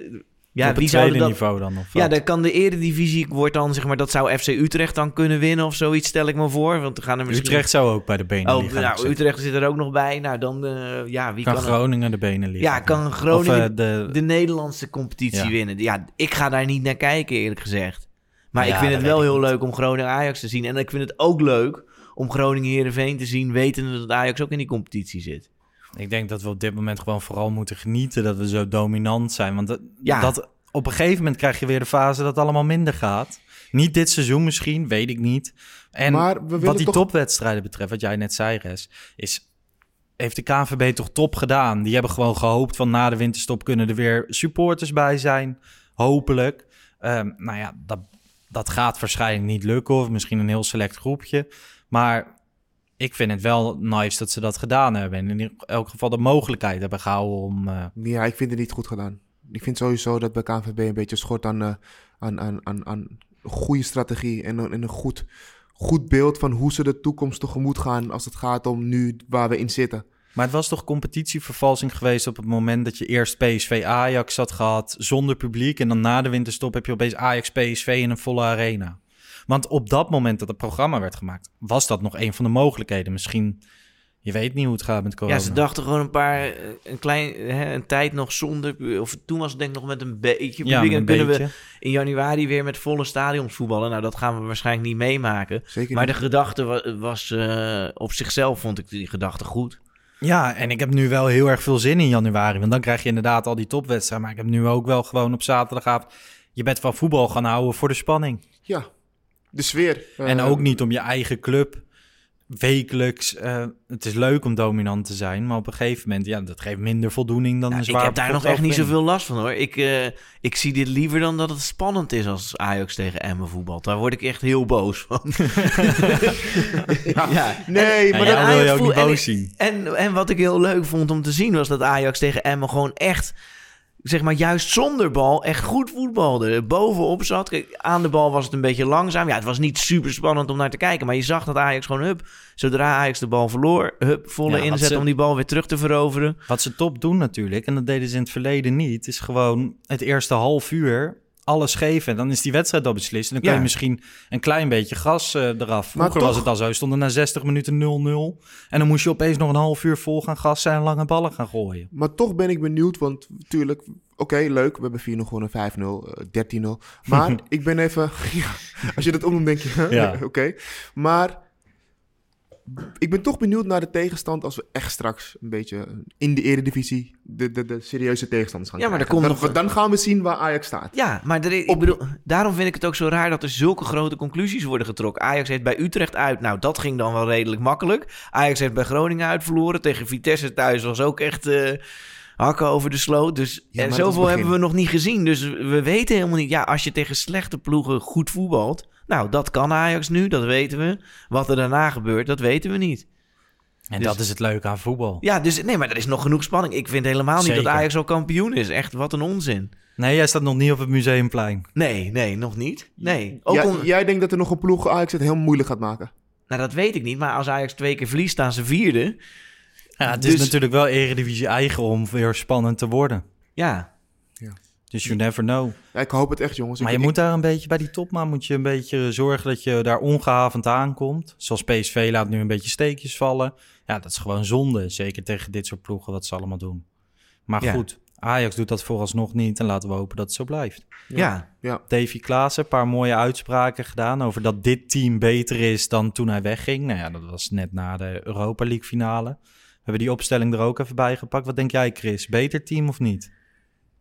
ja, het zouden tweede dat, niveau dan? Of ja, dan kan de eredivisie wordt dan zeg maar dat zou FC Utrecht dan kunnen winnen of zoiets stel ik me voor, want gaan er misschien Utrecht zou ook bij de benen Oh, liggen. nou, Utrecht zit er ook nog bij. Nou, dan, eh, ja, wie kan, kan, er- Groningen de benen liggen. Ja, kan Groningen Of, eh, de, de Nederlandse competitie Ja. winnen? Ja, ik ga daar niet naar kijken, eerlijk gezegd. Maar Ja, ik vind het wel heel niet. leuk om Groningen-Ajax te zien. En ik vind het ook leuk om Groningen-Herenveen te zien, wetende dat Ajax ook in die competitie zit. Ik denk dat we op dit moment gewoon vooral moeten genieten dat we zo dominant zijn. Want dat, Ja. dat, op een gegeven moment krijg je weer de fase dat het allemaal minder gaat. Niet dit seizoen misschien, weet ik niet. En wat die toch- topwedstrijden betreft, wat jij net zei, Res, is... Heeft de KNVB toch top gedaan? Die hebben gewoon gehoopt van na de winterstop kunnen er weer supporters bij zijn. Hopelijk. Ehm, nou ja, dat, dat gaat waarschijnlijk niet lukken. Of misschien een heel select groepje. Maar ik vind het wel nice dat ze dat gedaan hebben. En in elk geval de mogelijkheid hebben gehouden om... eh, Ja, ik vind het niet goed gedaan. Ik vind sowieso dat bij KNVB een beetje schort aan, eh, aan, aan, aan, aan een goede strategie en een, en een goed, goed beeld van hoe ze de toekomst tegemoet gaan als het gaat om nu waar we in zitten. Maar het was toch competitievervalsing geweest op het moment dat je eerst PSV Ajax had gehad zonder publiek. En dan na de winterstop heb je opeens Ajax PSV in een volle arena. Want op dat moment dat het programma werd gemaakt, was dat nog een van de mogelijkheden. Misschien, je weet niet hoe het gaat met corona. Ja, ze dachten gewoon een paar, eh, een klein, hè, een tijd nog zonder, of toen was het denk ik nog met een beetje ja. En een kunnen beetje. we in januari weer met volle stadions voetballen. Nou, dat gaan we waarschijnlijk niet meemaken. Zeker Maar niet. de gedachte wa- was, eh, op zichzelf, vond ik die gedachte goed. Ja, en ik heb nu wel heel erg veel zin in januari. Want dan krijg je inderdaad al die topwedstrijden. Maar ik heb nu ook wel gewoon op zaterdagavond... Je bent van voetbal gaan houden voor de spanning. Ja, de sfeer. En Eh, ook niet om je eigen club wekelijks... eh, het is leuk om dominant te zijn, maar op een gegeven moment... Ja, dat geeft minder voldoening dan Nou, een ik zwaar heb daar nog echt niet zoveel last van hoor. Ik, eh, ik zie dit liever dan dat het spannend is als Ajax tegen Emmen voetbalt. Daar word ik echt heel boos van. [LAUGHS] ja. Nee, Ja, maar dat, wil je ook niet en boos zien. En, en wat ik heel leuk vond om te zien was dat Ajax tegen Emmen gewoon echt, zeg maar juist zonder bal, echt goed voetbalde. Bovenop zat. Kijk, aan de bal was het een beetje langzaam. Ja, het was niet super spannend om naar te kijken. Maar je zag dat Ajax gewoon, hup, zodra Ajax de bal verloor, hup, volle Ja, inzet ze- om die bal weer terug te veroveren. Wat ze top doen natuurlijk, en dat deden ze in het verleden niet, is gewoon het eerste half uur alles geven. Dan is die wedstrijd al beslist. En dan kun Ja. je misschien een klein beetje gas eh, eraf. Vroeger toch- was het al zo, stonden na 60 minuten 0-0. En dan moest je opeens nog een half uur vol gaan gassen en lange ballen gaan gooien. maar toch ben ik benieuwd, want natuurlijk, oké, leuk. We hebben 4-0 gewonnen, 5-0, eh, 13-0. Maar [LAUGHS] ik ben even, [LAUGHS] ja, als je dat omdoet, denk je, huh? Ja. oké. Maar ik ben toch benieuwd naar de tegenstand als we echt straks een beetje in de eredivisie de, de, de serieuze tegenstanders gaan Ja, maar krijgen. dan, nog- dan gaan we zien waar Ajax staat. Ja, maar er, ik Op- bedoel, daarom vind ik het ook zo raar dat er zulke grote conclusies worden getrokken. Ajax heeft bij Utrecht uit, nou dat ging dan wel redelijk makkelijk. Ajax heeft bij Groningen uit verloren. Tegen Vitesse thuis was ook echt eh, hakken over de sloot. Dus Ja, en zoveel hebben we nog niet gezien. Dus we weten helemaal niet, ja, als je tegen slechte ploegen goed voetbalt. Nou, dat kan Ajax nu, dat weten we. Wat er daarna gebeurt, dat weten we niet. En Dus- dat is het leuke aan voetbal. Ja, dus nee, maar er is nog genoeg spanning. Ik vind helemaal niet dat. Ajax al kampioen is. Echt, wat een onzin. Nee, jij staat nog niet op het museumplein. Nee, nee, nog niet. Nee. Ook Jij, om- jij denkt dat er nog een ploeg Ajax het heel moeilijk gaat maken? Nou, dat weet ik niet. Maar als Ajax twee keer verliest, staan ze vierde. Ja, het Dus- is natuurlijk wel eredivisie eigen om weer spannend te worden. Ja. Dus you never know. Ja, ik hoop het echt, jongens. Maar Ik- je moet daar een beetje, bij die topman moet je een beetje zorgen dat je daar ongehavend aankomt. Zoals PSV laat nu een beetje steekjes vallen. Ja, dat is gewoon zonde. Zeker tegen dit soort ploegen wat ze allemaal doen. Maar Ja. goed, Ajax doet dat vooralsnog niet. En laten we hopen dat het zo blijft. Ja. Ja. Davy Klaassen, een paar mooie uitspraken gedaan over dat dit team beter is dan toen hij wegging. Nou ja, dat was net na de Europa League finale. We hebben die opstelling er ook even bij gepakt. Wat denk jij, Chris? Beter team of niet?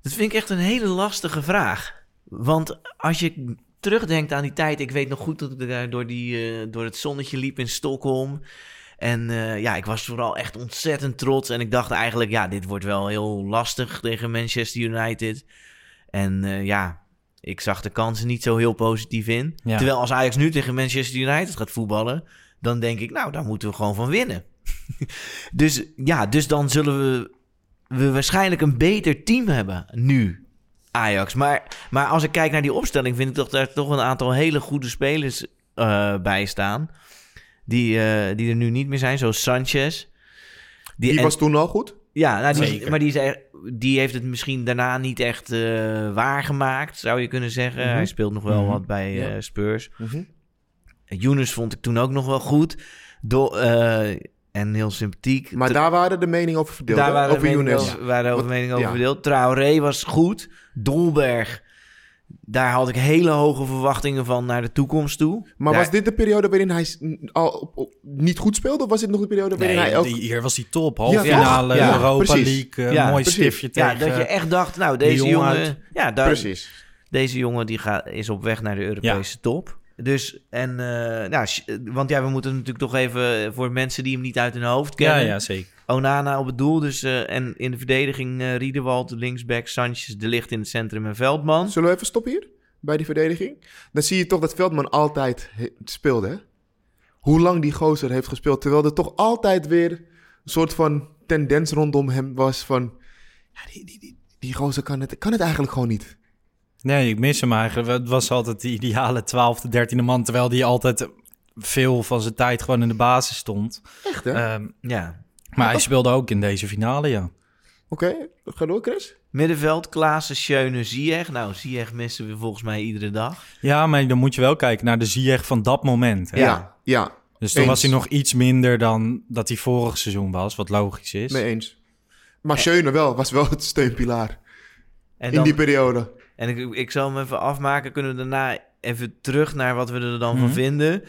Dat vind ik echt een hele lastige vraag. Want als je terugdenkt aan die tijd... Ik weet nog goed dat ik daar door, die, eh, door het zonnetje liep in Stockholm. En eh, ja, ik was vooral echt ontzettend trots. En ik dacht eigenlijk, ja, dit wordt wel heel lastig tegen Manchester United. En eh, ja, ik zag de kansen niet zo heel positief in. Ja. Terwijl als Ajax nu tegen Manchester United gaat voetballen... dan denk ik, nou, daar moeten we gewoon van winnen. [LAUGHS] dus ja, dus dan zullen we, we waarschijnlijk een beter team hebben nu, Ajax. Maar, maar als ik kijk naar die opstelling, vind ik dat er toch een aantal hele goede spelers eh, bij staan. Die, eh, die er nu niet meer zijn, zoals Sanchez. Die en- was toen al goed. ja, nou, die, maar die, is die heeft het misschien daarna niet echt eh, waargemaakt, zou je kunnen zeggen. Mhm. Hij speelt nog wel Mhm. wat bij Ja. Spurs. Mhm. Younes vond ik toen ook nog wel goed. Do, eh, en heel sympathiek. Maar daar waren de meningen over verdeeld. Daar waren over de meningen Younes. over, waren over meningen over ja. verdeeld. Traoré was goed. Dolberg, daar had ik hele hoge verwachtingen van naar de toekomst toe. Maar Daar- was dit de periode waarin hij al op- op- niet goed speelde? Of was dit nog de periode waarin hij ook... die, hier was die top. Ja, Halve finale? Ja, Europa precies. League, eh, Ja, mooi precies. stiftje Ja, tegen... dat je echt dacht, nou, deze jongen... uit. Ja, daar, Precies. Deze jongen die gaat, is op weg naar de Europese top. Dus, en, eh, nou, sh- want ja, we moeten natuurlijk toch even voor mensen die hem niet uit hun hoofd ja, kennen. ja, zeker. Onana op het doel, dus, eh, en in de verdediging eh Riedewald, linksback, Sanchez, De Licht in het centrum en Veldman. Zullen we even stoppen hier? Bij die verdediging? Dan zie je toch dat Veldman altijd he- speelde, hè? Hoe lang die gozer heeft gespeeld. Terwijl er toch altijd weer een soort van tendens rondom hem was van... Ja, die, die, die, die gozer kan het, kan het eigenlijk gewoon niet. Nee, ik mis hem eigenlijk. Het was altijd de ideale 12e, 13e man. Terwijl die altijd veel van zijn tijd gewoon in de basis stond. Echt, hè? Ehm, Ja. maar hij speelde ook in deze finale, ja. Oké, ga door, Chris. Middenveld, Klaassen, Schöne, Ziyech. Nou, Ziyech missen we volgens mij iedere dag. Ja, maar dan moet je wel kijken naar de Ziyech van dat moment. Hè? Ja. Ja, ja, Dus toen Eens. was hij nog iets minder dan dat hij vorig seizoen was, wat logisch is. mee eens. Maar Schöne wel, was wel het steunpilaar En, in dan, die periode. En ik, ik zal hem even afmaken. Kunnen we daarna even terug naar wat we er dan van Mhm. vinden.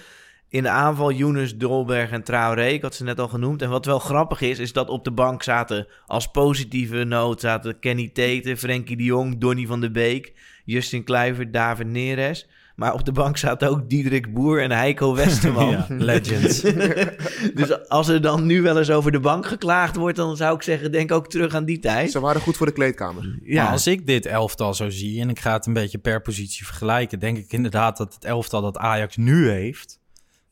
In de aanval Younes, Dolberg en Traoré, ik had ze net al genoemd. En wat wel grappig is, is dat op de bank zaten als positieve noot... zaten Kenny Tete, Frenkie de Jong, Donny van de Beek... Justin Kluivert, David Neres... Maar op de bank zaten ook Diederik Boer en Heiko Westerman. [LAUGHS] Ja, legends. [LAUGHS] dus als er dan nu wel eens over de bank geklaagd wordt... dan zou ik zeggen, denk ook terug aan die tijd. Ze waren goed voor de kleedkamer. Ja, Maar als ik dit elftal zo zie en ik ga het een beetje per positie vergelijken, denk ik inderdaad dat het elftal dat Ajax nu heeft,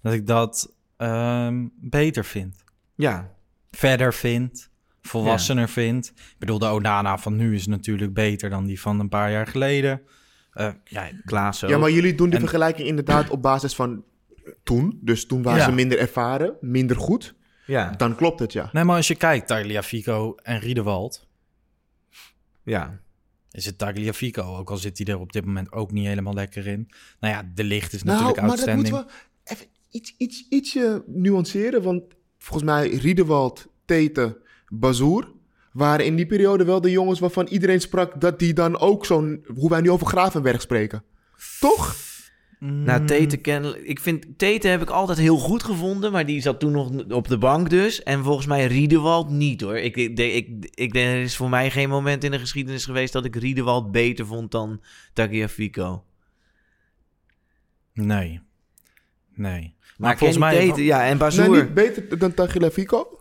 dat ik dat ehm, beter vind. ja. Verder vind, volwassener vind. Ik bedoel, de Onana van nu is natuurlijk beter dan die van een paar jaar geleden. Eh, ja, Klaas ook. Ja, maar jullie doen die En- vergelijking inderdaad op basis van toen. Dus toen waren Ja. ze minder ervaren, minder goed. ja, Dan klopt het, ja. nee, maar als je kijkt, Tagliafico en Riedewald, ja. is het Tagliafico, ook al zit hij er op dit moment ook niet helemaal lekker in. Nou ja, de licht is Nou, natuurlijk maar dat outstanding. moeten we even iets, iets, ietsje nuanceren. Want volgens mij Riedewald, Tete, Bazoer... waren in die periode wel de jongens waarvan iedereen sprak... dat die dan ook zo'n... hoe wij nu over Gravenberg spreken. Toch? Nou, Tete kennelijk... Ik vind... Tete heb ik altijd heel goed gevonden, maar die zat toen nog op de bank dus. En volgens mij Riedewald niet, hoor. Ik, ik, ik, ik denk, er is voor mij geen moment in de geschiedenis geweest... dat ik Riedewald beter vond dan Tagliafico. Nee. Nee. Maar, Maar volgens mij... Tete, ja, en Bazoer... Nou, niet beter dan Tagliafico.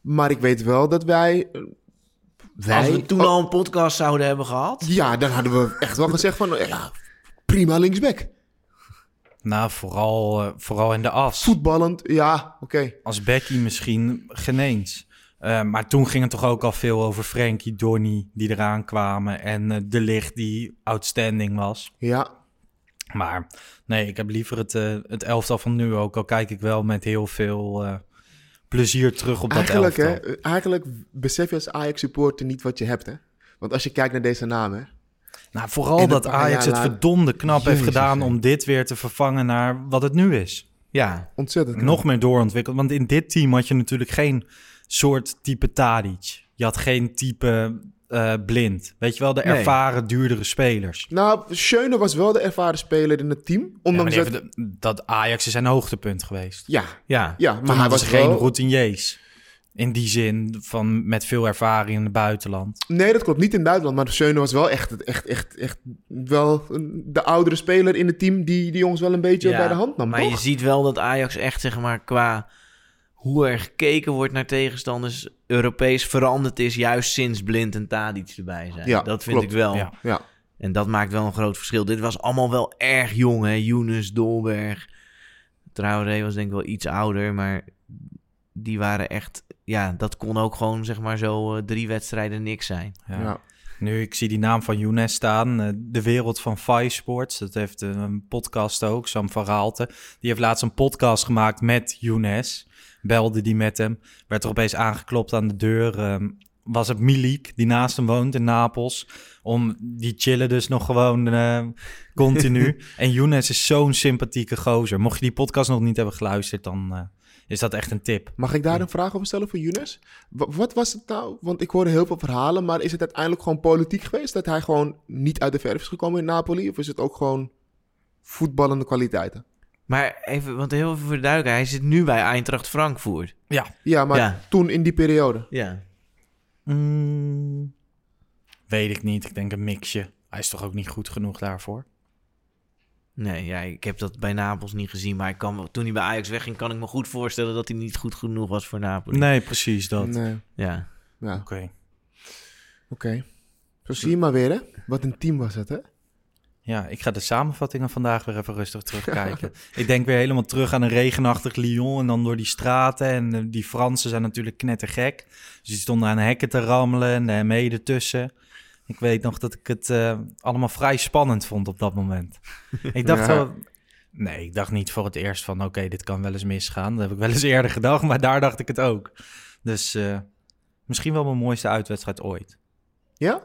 Maar ik weet wel dat wij... wij Als we toen oh, al een podcast zouden hebben gehad... Ja, dan hadden we echt wel gezegd van... Ja, prima linksback. Nou, vooral, eh, vooral in de as. Voetballend, ja, oké. Als Becky misschien geen eens. Eh, maar toen ging het toch ook al veel over Frenkie, Donny die eraan kwamen. En eh, De Licht die outstanding was. Ja, Maar nee, ik heb liever het, eh, het elftal van nu ook. Al kijk ik wel met heel veel eh, plezier terug op dat eigenlijk, hè, elftal. eh, eigenlijk besef je als Ajax-supporter niet wat je hebt, hè. Want als je kijkt naar deze namen, hè. Nou, vooral dat Ajax het verdomde knap heeft gedaan hè. om dit weer te vervangen naar wat het nu is. Ja, Ontzettend knap. Nog meer doorontwikkeld. Want in dit team had je natuurlijk geen soort type Tadic. Je had geen type eh, blind. Weet je wel, de Nee. ervaren, duurdere spelers. Nou, Schöne was wel de ervaren speler in het team. Ja, Ondanks die dat... de- dat Ajax is zijn hoogtepunt geweest. Ja, ja. ja, Maar hij was geen wel... routiniers. In die zin van met veel ervaring in het buitenland. Nee, dat klopt. Niet in Duitsland. Maar Schöne was wel echt, echt, echt, echt wel de oudere speler in het team... die die jongens wel een beetje Ja, bij de hand nam, Maar toch? je ziet wel dat Ajax echt, zeg maar, qua hoe er gekeken wordt naar tegenstanders Europees veranderd is, juist sinds Blind en Tadic erbij zijn. Ja, dat vind klopt. ik wel. Ja. Ja, En dat maakt wel een groot verschil. Dit was allemaal wel erg jong, hè. Younes, Dolberg. Traoré was denk ik wel iets ouder, maar die waren echt... Ja, dat kon ook gewoon, zeg maar, zo eh, drie wedstrijden niks zijn. Ja. ja. Nu, ik zie die naam van Younes staan. eh, de wereld van Five Sports. Dat heeft eh, een podcast ook, Sam van Raalte. Die heeft laatst een podcast gemaakt met Younes. Belde die met hem. Werd er opeens aangeklopt aan de deur. ehm, was het Milik, die naast hem woont in Napels. Om, die chillen dus nog gewoon eh, continu. [LAUGHS] en Younes is zo'n sympathieke gozer. Mocht je die podcast nog niet hebben geluisterd, dan eh, is dat echt een tip. Mag ik daar een vraag over stellen voor Younes? Wa- Wat was het nou? Want ik hoorde heel veel verhalen, maar is het uiteindelijk gewoon politiek geweest? Dat hij gewoon niet uit de verf is gekomen in Napoli? Of is het ook gewoon voetballende kwaliteiten? Maar even, want heel even voor de duidelijkheid. Hij zit nu bij Eintracht Frankfurt. Ja. Ja, maar Ja. toen in die periode. Ja. Mm, weet ik niet. Ik denk een mixje. Hij is toch ook niet goed genoeg daarvoor? Nee, ja, ik heb dat bij Napels niet gezien. Maar ik kan, me- toen hij bij Ajax wegging, kan ik me goed voorstellen dat hij niet goed genoeg was voor Napoli. Nee, precies dat. Nee. Ja. Ja, Oké. oké. Zo zie je maar weer, hè? Wat een team was het, hè? Ja, ik ga de samenvattingen vandaag weer even rustig terugkijken. [LAUGHS] ik denk weer helemaal terug aan een regenachtig Lyon en dan door die straten. En eh, die Fransen zijn natuurlijk knettergek. Dus die stonden aan hekken te rammelen en de ME ertussen. Ik weet nog dat ik het eh, allemaal vrij spannend vond op dat moment. [LAUGHS] ik dacht Ja. wel... Nee, ik dacht niet voor het eerst van... oké, dit kan wel eens misgaan. Dat heb ik wel eens eerder gedacht, maar daar dacht ik het ook. Dus eh, misschien wel mijn mooiste uitwedstrijd ooit. Ja?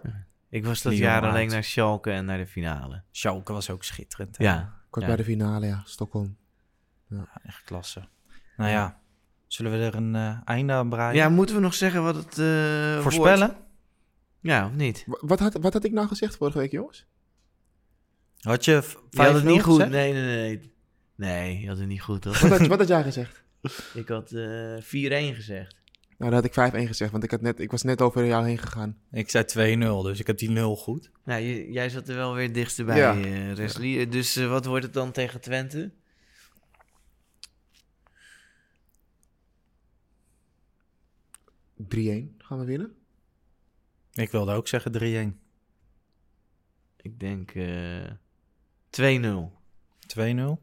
Ik was dat jaar alleen naar Schalke en naar de finale. Schalke was ook schitterend. hè? Ja. Ja. bij de finale, ja. Stockholm. Echt klasse. Nou ja, zullen we er een eh, einde aan breien? Ja, moeten we nog zeggen wat het eh Voorspellen? wordt? Ja, of niet? Wa- Wat had, wat had ik nou gezegd vorige week, jongens? Had je Je had het 5-0 niet goed. gezegd? Nee, nee, nee. Nee, Nee, je had het niet goed, toch? Wat had, wat had jij gezegd? [LAUGHS] ik had eh 4-1 gezegd. Nou, dan had ik 5-1 gezegd, want ik, had net, ik was net over jou heen gegaan. Ik zei 2-0, dus ik heb die 0 goed. Nou, je- jij zat er wel weer het dichtst bij, Ja. eh Wesley. Dus eh, wat wordt het dan tegen Twente? 3-1 gaan we winnen. Ik wilde ook zeggen 3-1. Ik denk eh 2-0. 2-0.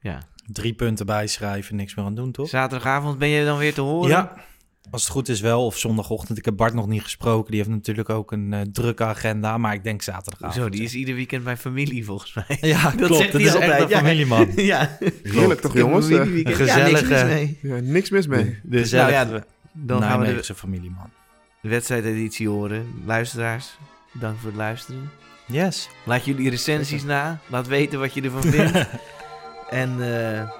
Ja. Drie punten bijschrijven, niks meer aan doen, toch? Zaterdagavond ben je dan weer te horen? Ja, als het goed is wel. Of zondagochtend. Ik heb Bart nog niet gesproken. Die heeft natuurlijk ook een eh, drukke agenda. Maar ik denk zaterdagavond. Zo, die is ieder weekend bij familie volgens mij. [LAUGHS] Ja, [LAUGHS] klopt. zegt Dat is echt altijd, een ja. familieman. [LAUGHS] ja. Heerlijk toch, jongens? een een Ja, niks mis gezellige- mee. ja, niks mis mee. Dus nou ja, dan gaan we de, familieman. de wedstrijdeditie horen. Luisteraars, dank voor het luisteren. Yes. Laat jullie recensies na. Laat weten wat je ervan vindt. en eh,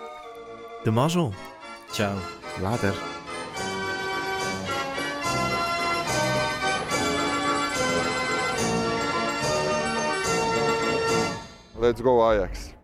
de mazzel. Ciao. Later. Let's go Ajax.